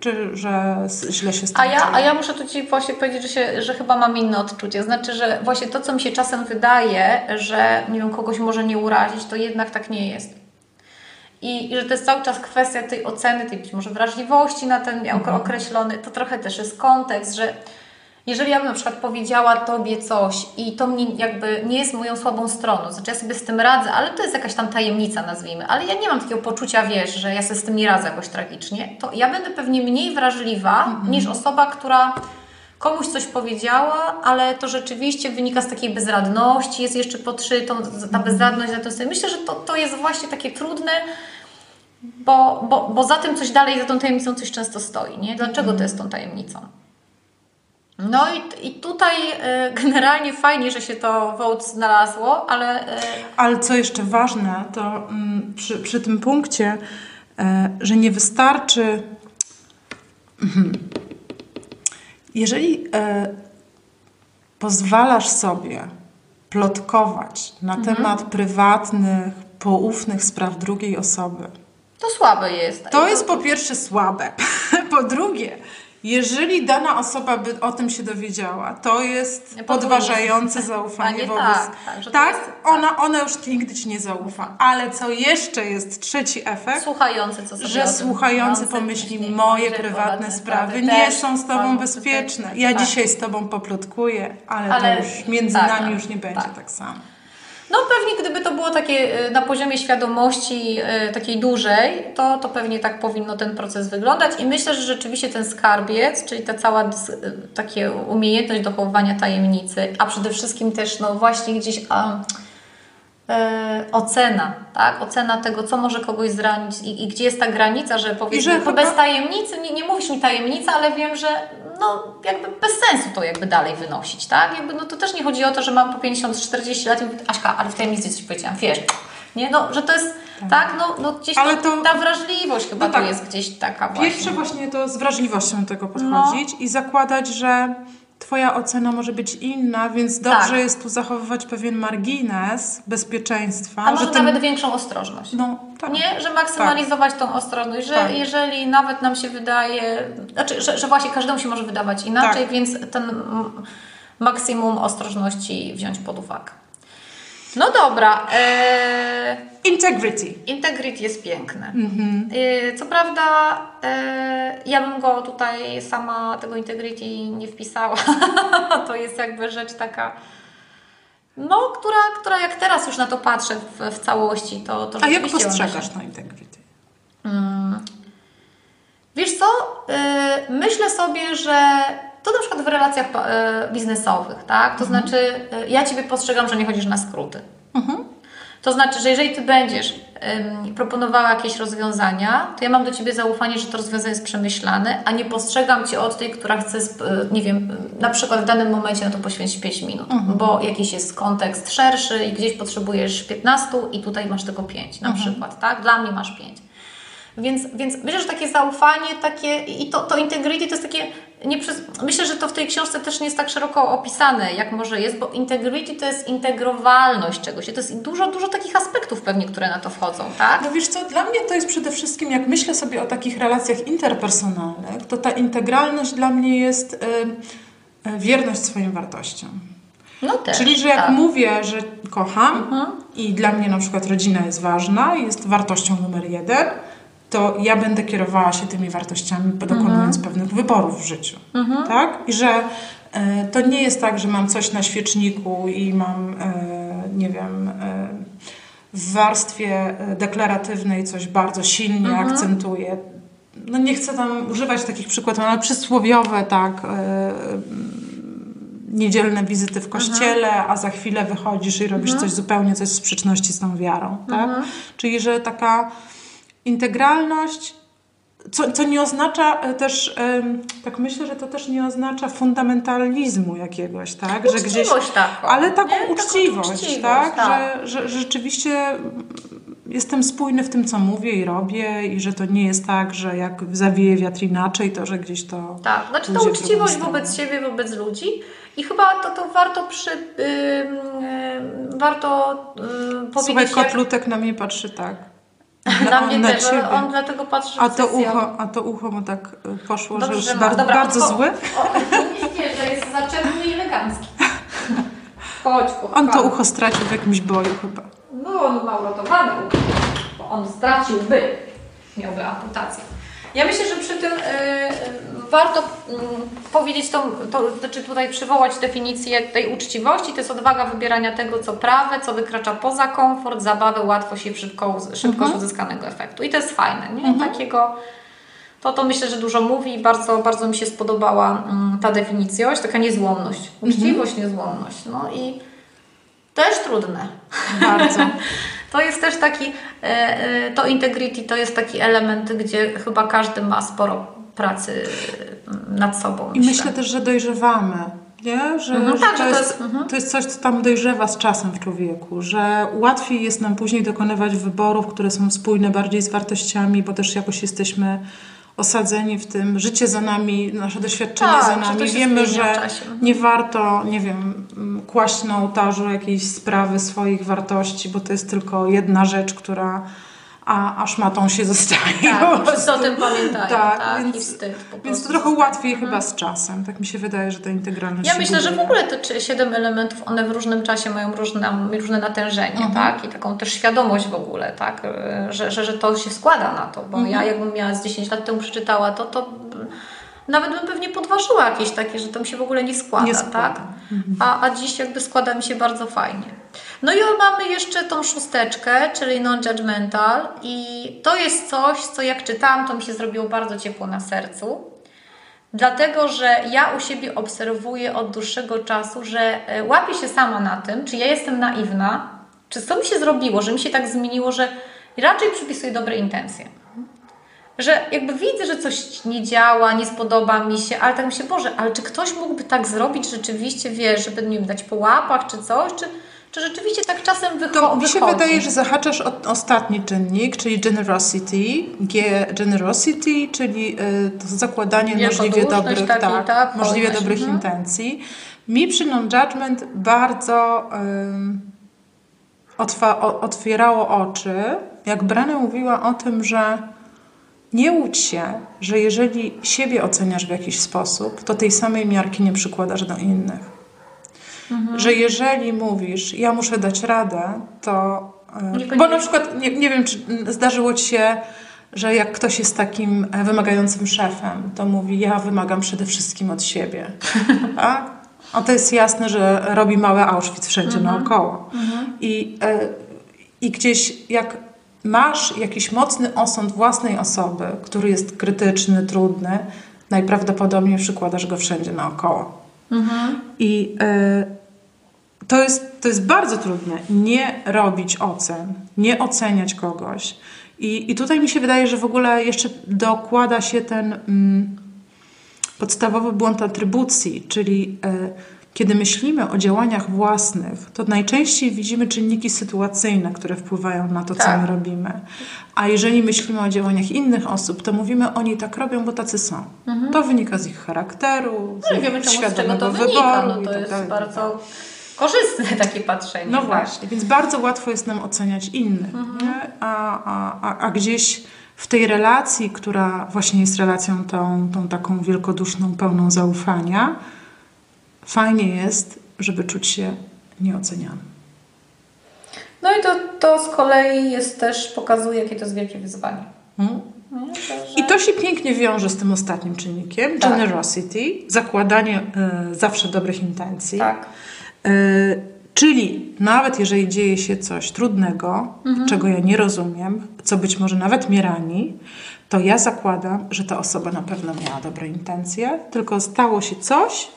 czy, że źle się tym A ja, a ja muszę tu Ci właśnie powiedzieć, że, się, że chyba mam inne odczucie. Znaczy, że właśnie to, co mi się czasem wydaje, że nie wiem, kogoś może nie urazić, to jednak tak nie jest. I, I że to jest cały czas kwestia tej oceny, tej być może wrażliwości na ten mhm. określony, to trochę też jest kontekst, że jeżeli ja bym na przykład powiedziała Tobie coś i to mnie jakby nie jest moją słabą stroną, znaczy ja sobie z tym radzę, ale to jest jakaś tam tajemnica nazwijmy, ale ja nie mam takiego poczucia, wiesz, że ja sobie z tym nie radzę jakoś tragicznie, to ja będę pewnie mniej wrażliwa niż osoba, która komuś coś powiedziała, ale to rzeczywiście wynika z takiej bezradności, jest jeszcze podszytą, ta bezradność za to sobie. Myślę, że to, to jest właśnie takie trudne, bo, bo, bo za tym coś dalej, za tą tajemnicą coś często stoi, nie? Dlaczego to jest tą tajemnicą? No i, i tutaj e, generalnie fajnie, że się to vote znalazło, ale e, Ale co jeszcze ważne, to mm, przy, przy tym punkcie, e, że nie wystarczy. Mhm. Jeżeli pozwalasz sobie plotkować na temat prywatnych, poufnych spraw drugiej osoby, to słabe jest. to jest po pierwsze słabe. <laughs> po drugie, jeżeli dana osoba by o tym się dowiedziała, to jest podważające <laughs> zaufanie nie wobec. tak, tak, tak jest- ona, ona już nigdy ci nie zaufa. Ale co jeszcze jest trzeci efekt? Słuchający, co sobie Że słuchający pomyśli, myśli, moje prywatne sprawy nie są z tobą bezpieczne. Ja Tak. dzisiaj z tobą poplotkuję, ale, Ale- to już między tak, nami tak, już nie będzie tak samo. No pewnie gdyby to było takie y, na poziomie świadomości y, takiej dużej, to, to pewnie tak powinno ten proces wyglądać i myślę, że rzeczywiście ten skarbiec, czyli ta cała y, takie umiejętność dochowywania tajemnicy, a przede wszystkim też no właśnie gdzieś a, e, ocena, tak? Ocena tego, co może kogoś zranić i, i gdzie jest ta granica, że powiedzmy, że chyba- bez tajemnicy, nie, nie mówisz mi tajemnica, ale wiem, że no jakby bez sensu to jakby dalej wynosić, tak? Jakby no to też nie chodzi o to, że mam po 50-40 lat i mówię, Aśka, ale w tajemnicy coś powiedziałam, wiesz, nie? No, że to jest, tak? No, no gdzieś Ale to, ta wrażliwość chyba No tak. to jest gdzieś taka właśnie. Pierwsze właśnie to z wrażliwością do tego No. podchodzić i zakładać, że Twoja ocena może być inna, więc dobrze Tak. jest tu zachowywać pewien margines bezpieczeństwa. A może że ten- nawet większą ostrożność. No, tak. Nie, że maksymalizować tą ostrożność, że Tak. jeżeli nawet nam się wydaje, znaczy, że, że właśnie każdemu się może wydawać inaczej, Tak. więc ten maksimum ostrożności wziąć pod uwagę. No dobra, e, Integrity. integrity jest piękny. Mhm. E, co prawda, e, ja bym go tutaj sama tego integrity nie wpisała. <laughs> to jest jakby rzecz taka. No, która, która jak teraz już na to patrzę w, w całości, to, to A jak postrzegasz to integrity? Wiesz co? Yy, myślę sobie, że to na przykład w relacjach yy, biznesowych, tak? To znaczy, yy, ja Ciebie postrzegam, że nie chodzisz na skróty. To znaczy, że jeżeli Ty będziesz ym, proponowała jakieś rozwiązania, to ja mam do Ciebie zaufanie, że to rozwiązanie jest przemyślane, a nie postrzegam Cię od tej, która chce, y, nie wiem, na przykład w danym momencie na to poświęcić 5 minut, bo jakiś jest kontekst szerszy i gdzieś potrzebujesz 15 i tutaj masz tylko 5 na przykład, tak? Dla mnie masz 5. Więc, więc myślę, że takie zaufanie, takie i to, to integrity to jest takie. Nie przez, myślę, że to w tej książce też nie jest tak szeroko opisane, jak może jest, bo integrity to jest integrowalność czegoś. To jest dużo, dużo takich aspektów pewnie, które na to wchodzą, tak? No wiesz co, dla mnie to jest przede wszystkim, jak myślę sobie o takich relacjach interpersonalnych, to ta integralność dla mnie jest y, y, wierność swoim wartościom. No też. Czyli, że jak tak. Mhm. mówię, że kocham i dla mnie na przykład rodzina jest ważna, jest wartością numer jeden, to ja będę kierowała się tymi wartościami, dokonując Mhm. pewnych wyborów w życiu. Tak? I że e, to nie jest tak, że mam coś na świeczniku i mam, e, nie wiem, e, w warstwie e, deklaratywnej coś bardzo silnie Mhm. akcentuję. No nie chcę tam używać takich przykładów, ale przysłowiowe, tak, e, niedzielne wizyty w kościele, a za chwilę wychodzisz i robisz coś zupełnie, coś w sprzeczności z tą wiarą, tak? Czyli, że taka integralność, co, co nie oznacza e, też, tak myślę, że to też nie oznacza fundamentalizmu jakiegoś, tak? Że Uczciwość taką, ale taką nie? Taką uczciwość, uczciwość, tak? tak. Że, że, że rzeczywiście jestem spójny w tym, co mówię i robię i że to nie jest tak, że jak zawieje wiatr inaczej, to że gdzieś to Tak, znaczy drugą uczciwość wobec siebie, wobec ludzi i chyba to, to warto przy, ym, ym, warto Słuchaj, powiedzieć, jak, kotlutek na mnie patrzy tak. Na mnie na też, ciebie. on dlatego patrzy A to ucho, a to ucho mu tak y, poszło, Dobrze, że już ma- bardzo, dobra, bardzo zły. O, nie, że jest zaczepny i elegancki. Chodź, On to ucho stracił w jakimś boju chyba. No, on ma uratowane ucho, bo on straciłby, miałby amputację. Ja myślę, że przy tym y, y, warto mm, powiedzieć tą, to, znaczy tutaj przywołać definicję tej uczciwości. To jest odwaga wybierania tego, co prawe, co wykracza poza komfort, zabawę, łatwość i szybko, szybkość uzyskanego efektu. I to jest fajne, nie? Takiego... To, to myślę, że dużo mówi i bardzo, bardzo mi się spodobała mm, ta definicjość, taka niezłomność. Uczciwość, niezłomność. No i też trudne. Bardzo. <laughs> To jest też taki, e, e, to integrity to jest taki element, gdzie chyba każdy ma sporo pracy nad sobą. I myślę też, że dojrzewamy. Nie? Że, Mhm, że tak, to, jest, mhm. to jest coś, co tam dojrzewa z czasem w człowieku, że łatwiej jest nam później dokonywać wyborów, które są spójne bardziej z wartościami, bo też jakoś jesteśmy osadzeni w tym, życie za nami, nasze doświadczenie Tak, za nami. Wiemy, że nie warto, nie wiem, kłaść na ołtarzu jakiejś sprawy swoich wartości, bo to jest tylko jedna rzecz, która a, a szmatą się <laughs> zostaje. Tak, wszyscy o tym pamiętają, Tak, tak, więc- i wstyd Więc to trochę łatwiej chyba z czasem. Tak mi się wydaje, że ta integralność Ja myślę, że w buduje. ogóle te siedem elementów, one w różnym czasie mają różne, różne natężenie, Mhm. tak? I taką też świadomość w ogóle, tak? Że, że, że to się składa na to, bo Mhm. ja jakbym miała z 10 lat temu przeczytała to, to nawet bym pewnie podważyła jakieś takie, że to mi się w ogóle nie składa, Nie składa. tak? A, a dziś jakby składa mi się bardzo fajnie. No i mamy jeszcze tą szósteczkę, czyli non-judgmental i to jest coś, co jak czytałam, to mi się zrobiło bardzo ciepło na sercu. Dlatego, że ja u siebie obserwuję od dłuższego czasu, że e, łapię się sama na tym, czy ja jestem naiwna Czy co mi się zrobiło, że mi się tak zmieniło, że raczej przypisuję dobre intencje. Że jakby widzę, że coś nie działa, nie spodoba mi się, ale tak mi się, Boże, ale czy ktoś mógłby tak zrobić rzeczywiście, wiesz, żeby wiem, dać po łapach czy coś, czy, czy rzeczywiście tak czasem wycho- To mi się wychodzi? wydaje, że zahaczasz o ostatni czynnik, czyli generosity, G generosity, czyli y, to zakładanie możliwie Wielkoduszność, dobrych, taki, tak, tak, możliwie hojność, dobrych mhm. intencji. Mi przy non-judgment bardzo ym, otwa- otwierało oczy, jak Brana mówiła o tym, że nie łudź się, że jeżeli siebie oceniasz w jakiś sposób, to tej samej miarki nie przykładasz do innych. Mhm. Że jeżeli mówisz, ja muszę dać radę, to. e, Bo na przykład, nie, nie wiem, czy zdarzyło ci się, że jak ktoś jest takim e, wymagającym szefem, to mówi, ja wymagam przede wszystkim od siebie. <laughs> tak? A to jest jasne, że robi małe Auschwitz wszędzie Mhm. naokoło. I, e, I gdzieś jak masz jakiś mocny osąd własnej osoby, który jest krytyczny, trudny, najprawdopodobniej przykładasz go wszędzie naokoło. I e, to, jest, to jest bardzo trudne. Nie robić ocen, nie oceniać kogoś. I, I tutaj mi się wydaje, że w ogóle jeszcze dokłada się ten mm, podstawowy błąd atrybucji, czyli e, kiedy myślimy o działaniach własnych, to najczęściej widzimy czynniki sytuacyjne, które wpływają na to, co Tak. my robimy. A jeżeli myślimy o działaniach innych osób, to mówimy, oni tak robią, bo tacy są. To wynika z ich charakteru, z No ich wiemy, czemu z czego to wynika. No to tak jest dalej. bardzo korzystne <laughs> takie patrzenie. No tak? właśnie, więc bardzo łatwo jest nam oceniać innych, Mhm. a, a, a gdzieś w tej relacji, która właśnie jest relacją tą, tą taką wielkoduszną, pełną zaufania, fajnie jest, żeby czuć się nieocenianym. No i to, to z kolei jest też, pokazuje, jakie to jest wielkie wyzwanie. Mm? To, że... I to się pięknie wiąże z tym ostatnim czynnikiem, Tak. generosity, zakładanie y, zawsze dobrych intencji. Tak. Y, czyli nawet jeżeli dzieje się coś trudnego, Mhm. czego ja nie rozumiem, co być może nawet mnie rani, to ja zakładam, że ta osoba na pewno miała dobre intencje, tylko stało się coś,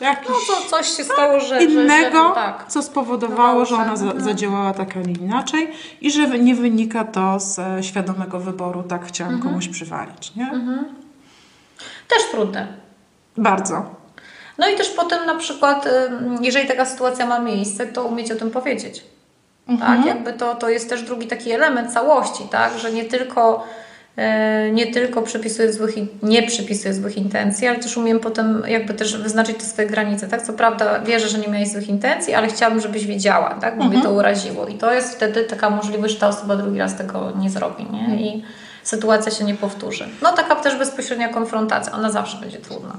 jakiś No to coś się stało, że... innego, że tak. co spowodowało, że ona za, Mhm. zadziałała tak, a nie inaczej i że nie wynika to z e, świadomego wyboru, tak chciałam Mhm. komuś przywalić, nie? Też trudne. Bardzo. No i też potem na przykład, ym, jeżeli taka sytuacja ma miejsce, to umieć o tym powiedzieć. Mhm. Tak, jakby to, to jest też drugi taki element całości, tak, że nie tylko, nie tylko przypisuję złych, nie przypisuję złych intencji, ale też umiem potem jakby też wyznaczyć te swoje granice, tak, co prawda wierzę, że nie miałeś złych intencji, ale chciałabym, żebyś wiedziała, tak, bo mnie to uraziło. I to jest wtedy taka możliwość, że ta osoba drugi raz tego nie zrobi, nie, i sytuacja się nie powtórzy. No taka też bezpośrednia konfrontacja, ona zawsze będzie trudna.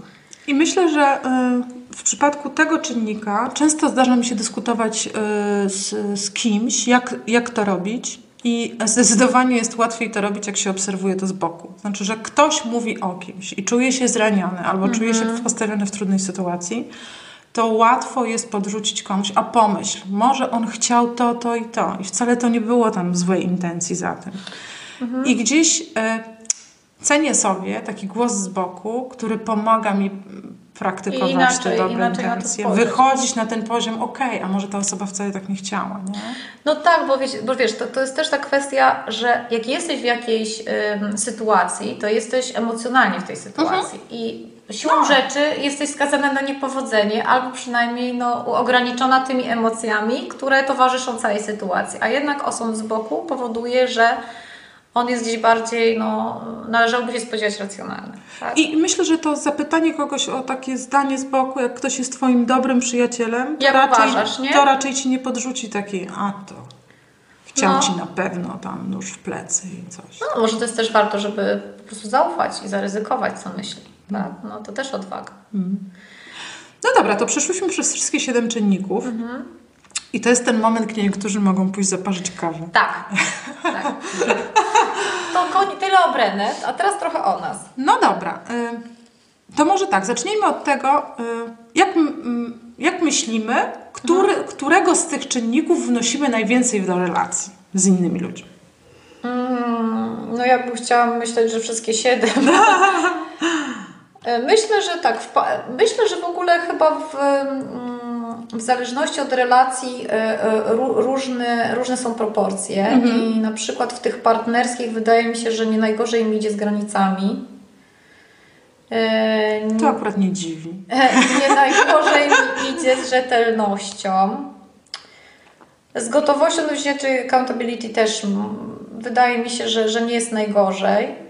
I myślę, że y, w przypadku tego czynnika często zdarza mi się dyskutować y, z, z kimś, jak, jak to robić. I zdecydowanie jest łatwiej to robić, jak się obserwuje to z boku. Znaczy, że ktoś mówi o kimś i czuje się zraniony albo czuje się postawiony w trudnej sytuacji, to łatwo jest podrzucić komuś, a pomyśl, może on chciał to, to i to. I wcale to nie było tam złej intencji za tym. I gdzieś e, cenię sobie taki głos z boku, który pomaga mi praktykować inaczej- te dobre inaczej na intencje, spojrzeć. wychodzić na ten poziom, okej, a może ta osoba wcale tak nie chciała, nie? No tak, bo wiesz, bo wiesz to, to jest też ta kwestia, że jak jesteś w jakiejś ym, sytuacji, to jesteś emocjonalnie w tej sytuacji i siłą No. rzeczy jesteś skazana na niepowodzenie albo przynajmniej no, ograniczona tymi emocjami, które towarzyszą całej sytuacji. A jednak osąd z boku powoduje, że on jest gdzieś bardziej, no, należałoby się spodziewać racjonalny. Tak? I myślę, że to zapytanie kogoś o takie zdanie z boku, jak ktoś jest twoim dobrym przyjacielem, to, Jak raczej, uważasz, nie? to raczej ci nie podrzuci takiej, a to chciał No. ci na pewno tam nóż w plecy i coś. No, może to jest też warto, żeby po prostu zaufać i zaryzykować, co myśli. Tak? No to też odwaga. No dobra, to przeszłyśmy przez wszystkie siedem czynników. Mhm. I to jest ten moment, gdzie niektórzy mogą pójść zaparzyć kawę. Tak. tak. To koni, tyle o Brennet, a teraz trochę o nas. No dobra, y, to może tak, zacznijmy od tego, y, jak, jak myślimy, który, którego z tych czynników wnosimy najwięcej do relacji z innymi ludźmi. Mm, no ja bym chciała myśleć, że wszystkie siedem. E, <laughs> Myślę, że tak. Myślę, że w ogóle chyba w, w zależności od relacji różne, różne są proporcje mhm. i na przykład w tych partnerskich wydaje mi się, że nie najgorzej mi idzie z granicami. To akurat nie dziwi. Nie najgorzej mi idzie z rzetelnością. Z gotowością do wzięcia accountability też wydaje mi się, że, że nie jest najgorzej.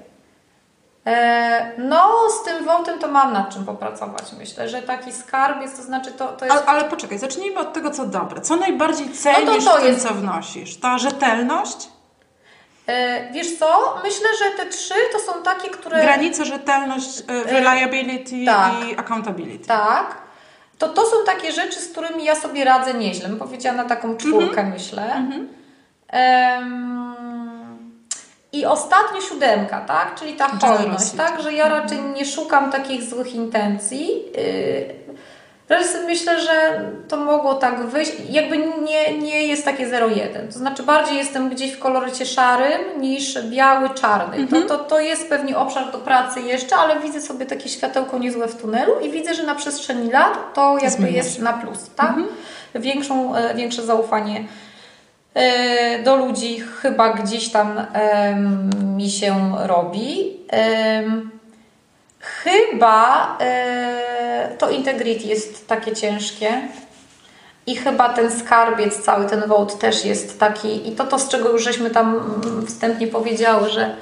E, no, z tym woltem to mam nad czym popracować. Myślę, że taki skarb jest, to znaczy to, to jest... Ale, ale poczekaj, zacznijmy od tego, co dobre. Co najbardziej cenisz no to to w tym, jest... co wnosisz? Ta rzetelność? E, wiesz co? Myślę, że te trzy to są takie, które... Granice, rzetelność, e, reliability tak. i accountability. Tak. To to są takie rzeczy, z którymi ja sobie radzę nieźle. Bym powiedziała na taką czwórkę, mm -hmm. myślę. Mm -hmm. I ostatnia siódemka, tak? Czyli ta hojność, tak? Że ja raczej nie szukam takich złych intencji. Teraz yy, myślę, że to mogło tak wyjść. Jakby nie, nie jest takie 0,1. To znaczy bardziej jestem gdzieś w kolorycie szarym niż biały, czarny. Mhm. To, to, to jest pewnie obszar do pracy jeszcze, ale widzę sobie takie światełko niezłe w tunelu i widzę, że na przestrzeni lat to jakby jest na plus, tak? Mhm. Większą, e, większe zaufanie do ludzi chyba gdzieś tam mi się robi. Chyba e, to integrity jest takie ciężkie. I chyba ten skarbiec, cały ten wołt też jest taki, i to to, z czego już żeśmy tam wstępnie powiedziały, że,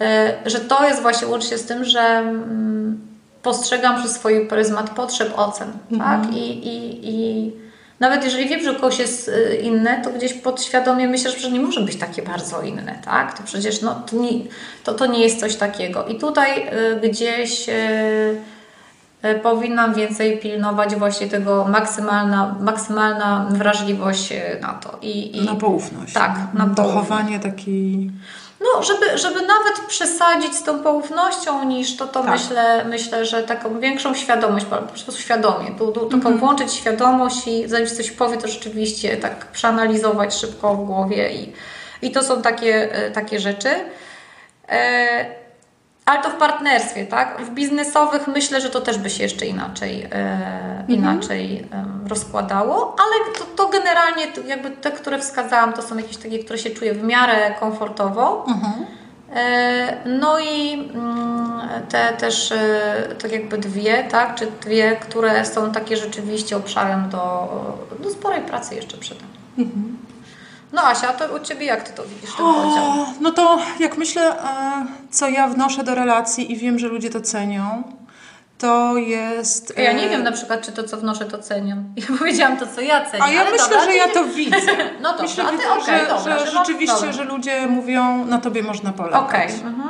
e, że to jest właśnie łącznie z tym, że mm, postrzegam przez swój pryzmat potrzeb, ocen, mhm. tak? I, i, i nawet jeżeli wiem, że kogoś jest y, inne, to gdzieś podświadomie myślę, że nie może być takie bardzo inne, tak? To przecież no, to, nie, to, to nie jest coś takiego. I tutaj y, gdzieś y, powinnam więcej pilnować właśnie tego maksymalna, maksymalna wrażliwość na to. I, i na poufność. Tak, na Dochowanie takiej no, żeby, żeby nawet przesadzić z tą poufnością niż to, to tak. myślę, myślę, że taką większą świadomość, po prostu świadomie, tu, tu, taką mhm. włączyć świadomość i zanim coś powie, to rzeczywiście tak przeanalizować szybko w głowie i, i to są takie, e, takie rzeczy. E, ale to w partnerstwie, tak? W biznesowych myślę, że to też by się jeszcze inaczej, e, mhm. inaczej e, rozkładało, ale to, to generalnie jakby te, które wskazałam, to są jakieś takie, które się czuję w miarę komfortowo. Mhm. E, no i mm, te też e, tak jakby dwie, tak? Czy dwie, które są takie rzeczywiście obszarem do, do sporej pracy jeszcze przed nami. Mhm. No Asia, to u Ciebie jak Ty to widzisz, ten podział? No to jak myślę, e, co ja wnoszę do relacji i wiem, że ludzie to cenią, to jest... Ja nie e, wiem na przykład, czy to, co wnoszę, to cenią. <laughs> Ja powiedziałam to, co ja cenię. A ja myślę, dobra, że ja nie... to widzę. <laughs> No dobrze, myślę, a Ty okej, okay, że, dobra. Że, że rzeczywiście, dobra. że ludzie mówią, na Tobie można polegać. Okej. Okay. Mhm.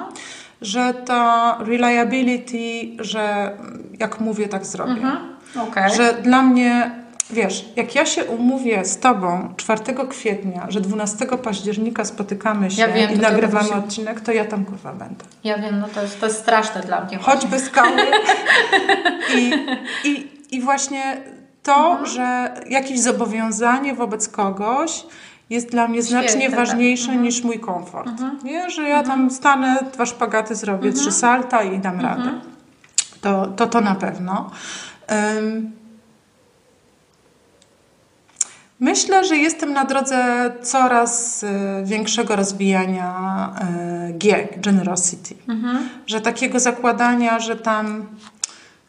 Że ta reliability, że jak mówię, tak zrobię. Mhm. Okay. Że dla mnie Wiesz, jak ja się umówię z Tobą 4 kwietnia, że 12 października spotykamy się ja wiem, i nagrywamy się... odcinek, to ja tam kurwa będę. Ja wiem, no to jest, to jest straszne dla mnie. Choćby skały. I, i, I właśnie to, mhm. że jakieś zobowiązanie wobec kogoś jest dla mnie Świetne, znacznie tak. ważniejsze mhm. niż mój komfort. Mhm. Nie, że ja tam stanę, dwa szpagaty zrobię, trzy mhm. salta i dam radę. To, to to na pewno. Um, Myślę, że jestem na drodze coraz y, większego rozwijania y, G, generosity. Mhm. Że takiego zakładania, że tam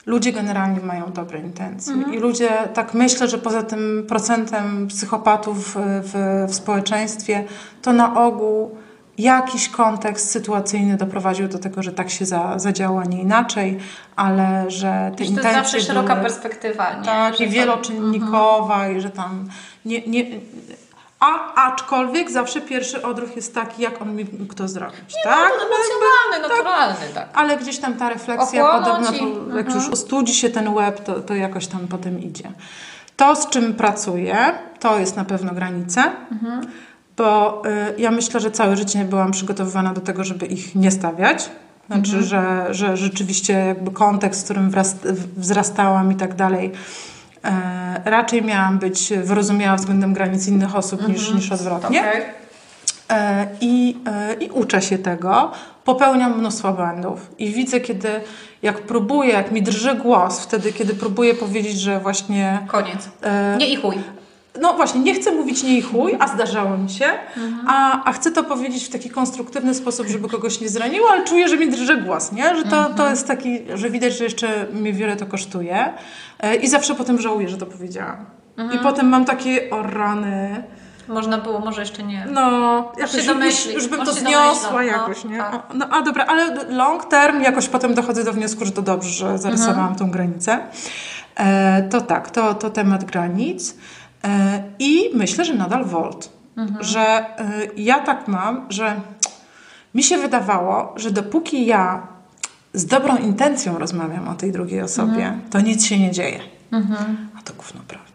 ludzie generalnie mają dobre intencje. Mhm. I ludzie, tak myślę, że poza tym procentem psychopatów w, w społeczeństwie, to na ogół jakiś kontekst sytuacyjny doprowadził do tego, że tak się za, zadziała, nie inaczej, ale że te Wiesz, intencje To jest zawsze szeroka były, perspektywa, nie? Tak, i wieloczynnikowa, mhm. i że tam nie, nie, a aczkolwiek zawsze pierwszy odruch jest taki, jak on mi kto zrobić. Nie, no, tak? No, emocjonalny, tak, naturalny, tak. Ale gdzieś tam ta refleksja podobno, to, jak już mhm. ostudzi się ten łeb, to, to jakoś tam potem idzie. To, z czym pracuję, to jest na pewno granice. Mhm bo y, ja myślę, że całe życie byłam przygotowywana do tego, żeby ich nie stawiać. Znaczy, mhm. że, że rzeczywiście jakby kontekst, w którym wzrastałam i tak dalej, e, raczej miałam być wyrozumiała względem granic innych osób mhm. niż, niż odwrotnie. Okay. E, I, e, i uczę się tego, popełniam mnóstwo błędów i widzę, kiedy jak próbuję, jak mi drży głos, wtedy, kiedy próbuję powiedzieć, że właśnie... Koniec. Nie i chuj. No właśnie, nie chcę mówić nie i chuj, a zdarzało mi się, mhm. a, a chcę to powiedzieć w taki konstruktywny sposób, żeby kogoś nie zraniło, ale czuję, że mi drży głos, nie? Że to, mhm. to jest taki, że widać, że jeszcze mnie wiele to kosztuje e, i zawsze potem żałuję, że to powiedziałam. Mhm. I potem mam takie, o rany... Można było, może jeszcze nie. No, jakoś już, już bym to zniosła no, jakoś, nie? Tak. No, a dobra, ale long term jakoś potem dochodzę do wniosku, że to dobrze, że zarysowałam mhm. tą granicę. E, to tak, to, to temat granic. E, I myślę, że nadal Volt. Mhm. Że e, ja tak mam, że mi się wydawało, że dopóki ja z dobrą intencją rozmawiam o tej drugiej osobie, mhm. to nic się nie dzieje. Mhm. A to gówno prawda.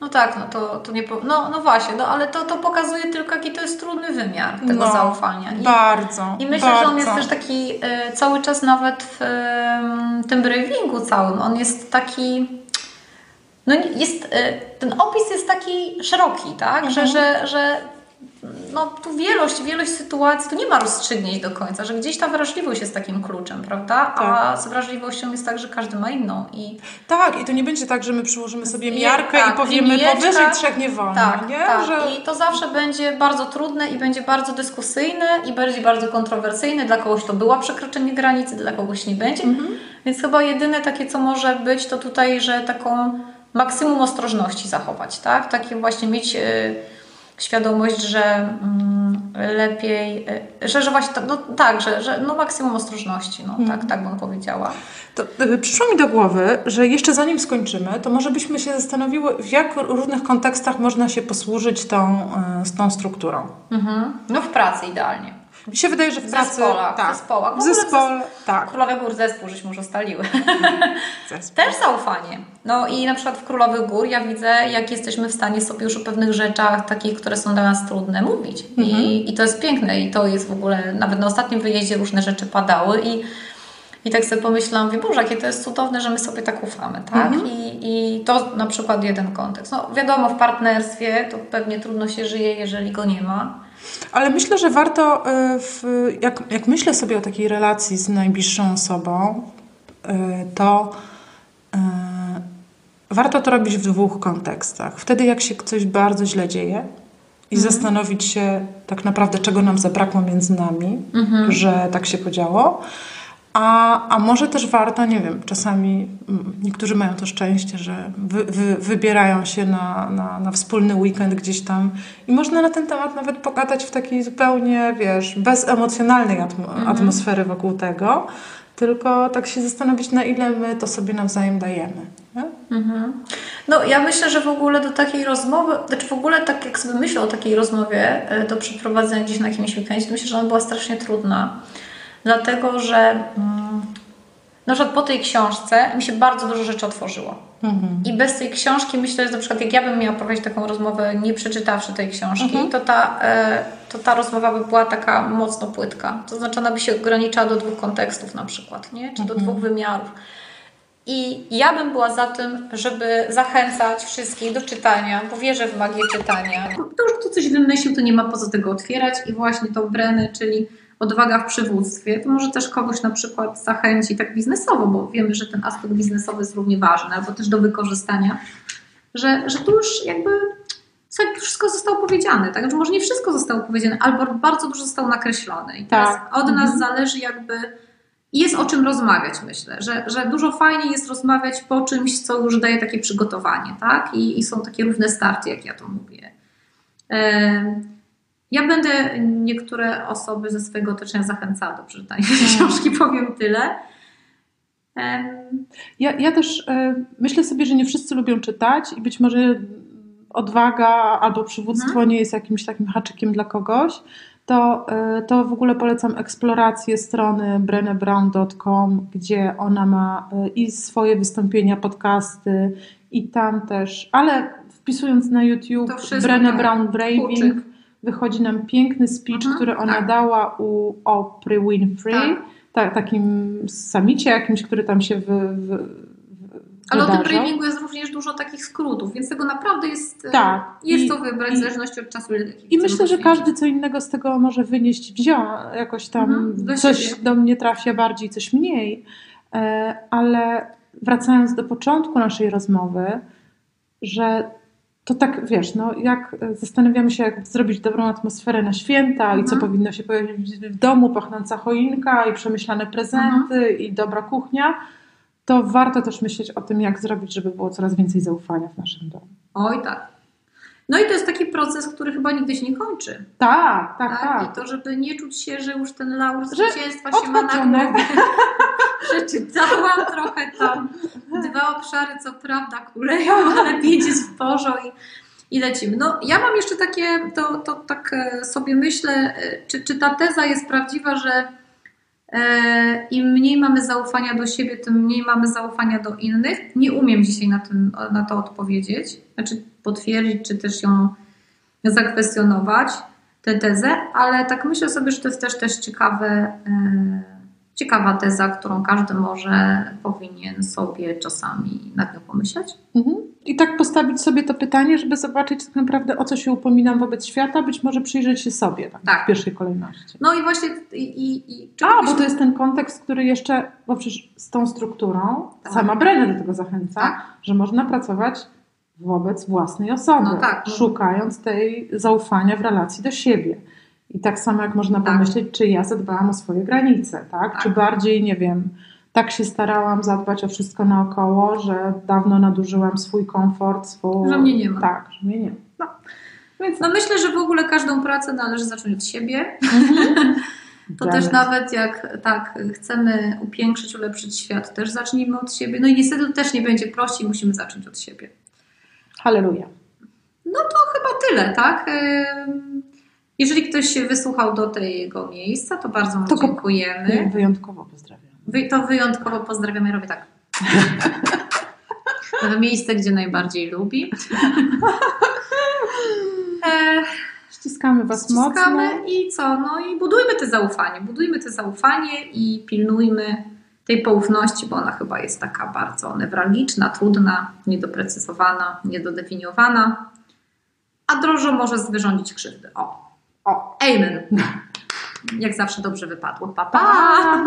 No tak, no to, to nie. Po... No, no właśnie, no ale to, to pokazuje tylko, jaki to jest trudny wymiar tego no, zaufania. I, bardzo. I myślę, bardzo. że on jest też taki y, cały czas nawet w y, tym bravingu całym. On jest taki no jest, e, ten opis jest taki szeroki, tak? Mhm. Że, że, że no, tu wielość, wielość sytuacji, tu nie ma rozstrzygnięć do końca, że gdzieś ta wrażliwość jest takim kluczem, prawda? Tak. A z wrażliwością jest tak, że każdy ma inną. I... Tak, i to nie będzie tak, że my przyłożymy sobie miarkę tak, i powiemy powyżej trzech nie wolno. Tak, nie? tak. Że... I to zawsze będzie bardzo trudne i będzie bardzo dyskusyjne i będzie bardzo kontrowersyjne. Dla kogoś to była przekroczenie granicy, dla kogoś nie będzie. Mhm. Więc chyba jedyne takie, co może być, to tutaj, że taką maksimum ostrożności zachować, tak? Takie właśnie mieć y, świadomość, że y, lepiej, y, że, że właśnie, no tak, że, że no maksimum ostrożności, no tak, tak bym powiedziała. To, przyszło mi do głowy, że jeszcze zanim skończymy, to może byśmy się zastanowiły, w jak różnych kontekstach można się posłużyć tą, z tą strukturą. Mhm. No w pracy idealnie. Mi się wydaje, że w, pracy... Zespołach, tak. W zespołach. W zespole, tak. Królowe Gór zespół, żeśmy już ustaliły. <laughs> Też zaufanie. No i na przykład w Królowych Gór ja widzę, jak jesteśmy w stanie sobie już o pewnych rzeczach, takich, które są dla nas trudne, mówić. Mhm. I, I to jest piękne i to jest w ogóle, nawet na ostatnim wyjeździe różne rzeczy padały i i tak sobie pomyślałam, mówię, Boże, jakie to jest cudowne, że my sobie tak ufamy, tak? Mhm. I, I to na przykład jeden kontekst. No wiadomo, w partnerstwie to pewnie trudno się żyje, jeżeli go nie ma. Ale myślę, że warto, y, w, jak, jak myślę sobie o takiej relacji z najbliższą osobą, y, to y, warto to robić w dwóch kontekstach. Wtedy, jak się coś bardzo źle dzieje i mhm. zastanowić się tak naprawdę, czego nam zabrakło między nami, mhm. że tak się podziało. A, a może też warto, nie wiem, czasami mm, niektórzy mają to szczęście, że wy, wy, wybierają się na, na, na, wspólny weekend gdzieś tam i można na ten temat nawet pogadać w takiej zupełnie, wiesz, bezemocjonalnej atm mhm. atmosfery wokół tego, tylko tak się zastanowić, na ile my to sobie nawzajem dajemy. Mhm. No ja myślę, że w ogóle do takiej rozmowy, znaczy w ogóle tak jak sobie myślę o takiej rozmowie e, do przeprowadzenia gdzieś na jakimś weekendzie, to myślę, że ona była strasznie trudna dlatego że mm, na przykład po tej książce mi się bardzo dużo rzeczy otworzyło. Mhm. I bez tej książki myślę, że na przykład jak ja bym miała prowadzić taką rozmowę, nie przeczytawszy tej książki, mhm. to, ta, e, to ta rozmowa by była taka mocno płytka. To znaczy ona by się ograniczała do dwóch kontekstów na przykład, nie? czy do mhm. dwóch wymiarów. I ja bym była za tym, żeby zachęcać wszystkich do czytania, bo wierzę w magię czytania. To już kto coś wymyślił, to nie ma po co tego otwierać i właśnie to Breny, czyli odwaga w przywództwie, to może też kogoś na przykład zachęci tak biznesowo, bo wiemy, że ten aspekt biznesowy jest równie ważny, albo też do wykorzystania, że, że tu już jakby wszystko zostało powiedziane, tak? Że może nie wszystko zostało powiedziane, albo bardzo dużo zostało nakreślone. I teraz tak. od nas mhm. zależy jakby jest o czym rozmawiać, myślę, że, że dużo fajniej jest rozmawiać po czymś, co już daje takie przygotowanie, tak? I, i są takie równe starty, jak ja to mówię. Ja będę niektóre osoby ze swojego otoczenia zachęcała do przeczytania tej mhm. książki, powiem tyle. Ja, ja też e, myślę sobie, że nie wszyscy lubią czytać i być może odwaga albo przywództwo hmm. nie jest jakimś takim haczykiem dla kogoś. To, e, to w ogóle polecam eksplorację strony brennebrown.com, gdzie ona ma e, i swoje wystąpienia, podcasty i tam też, ale wpisując na YouTube Brené Brown Braving, wychodzi nam piękny speech, Aha, który ona tak. dała u Oprah Winfrey, tak. takim samicie jakimś, który tam się wy, wy, Ale o tym bravingu jest również dużo takich skrótów, więc tego naprawdę jest, e, Tak. jest I- to wybrać i- w zależności od czasu. I myślę, że każdy co innego z tego może wynieść, wziąć jakoś tam, Mhm, do coś siebie. do mnie trafia bardziej, coś mniej, E, ale wracając do początku naszej rozmowy, że to tak, wiesz, no jak zastanawiamy się, jak zrobić dobrą atmosferę na święta i co Mhm. powinno się pojawić w domu, pachnąca choinka i przemyślane prezenty Mhm. i dobra kuchnia, to warto też myśleć o tym, jak zrobić, żeby było coraz więcej zaufania w naszym domu. Oj tak. No i to jest taki proces, który chyba nigdy się nie kończy. Tak, tak, Tak? tak. I to, żeby nie czuć się, że już ten laur zwycięstwa się ma na. <laughs> Przeczytałam trochę tam dwa obszary, co prawda kuleją, ale pięć jest w porządku i, i lecimy. No ja mam jeszcze takie, to, to tak e, sobie myślę, e, czy, czy ta teza jest prawdziwa, że e, im mniej mamy zaufania do siebie, tym mniej mamy zaufania do innych. Nie umiem dzisiaj na, tym, na to odpowiedzieć, znaczy potwierdzić, czy też ją zakwestionować tę tezę, ale tak myślę sobie, że to jest też, też ciekawe, e, ciekawa teza, którą każdy może powinien sobie czasami nad nią pomyśleć. Mhm. I tak postawić sobie to pytanie, żeby zobaczyć tak naprawdę o co się upominam wobec świata, być może przyjrzeć się sobie tak, Tak. w pierwszej kolejności. No i właśnie i, i, A, bo to jest ten kontekst, który jeszcze, bo przecież z tą strukturą, Tak. sama Brenner do tego zachęca, Tak. że można pracować wobec własnej osoby, No tak. szukając tej zaufania w relacji do siebie. I tak samo jak można Tak. pomyśleć, czy ja zadbałam o swoje granice, tak? Tak. Czy bardziej, nie wiem, tak się starałam zadbać o wszystko naokoło, że dawno nadużyłam swój komfort, swój... Że mnie nie ma. Tak, że mnie nie ma. No. Więc No myślę, że w ogóle każdą pracę należy zacząć od siebie. <laughs> To Dalej. też nawet jak tak chcemy upiększyć, ulepszyć świat, też zacznijmy od siebie. No i niestety to też nie będzie prościej, musimy zacząć od siebie. Halleluja. Chyba tyle, tak? Ym, Jeżeli ktoś się wysłuchał do tego miejsca, to bardzo mu To dziękujemy. Wyjątkowo pozdrawiam. Wy, to wyjątkowo pozdrawiamy. Ja robię tak. <laughs> Miejsce, gdzie najbardziej lubi. <laughs> E, Ściskamy Was mocno. ściskamy i co? No i budujmy te zaufanie. Budujmy te zaufanie i pilnujmy tej poufności, bo ona chyba jest taka bardzo newralgiczna, trudna, niedoprecyzowana, niedodefiniowana, a drożo może wyrządzić krzywdy. O, O. amen. Jak zawsze dobrze wypadło. Pa, pa! Pa!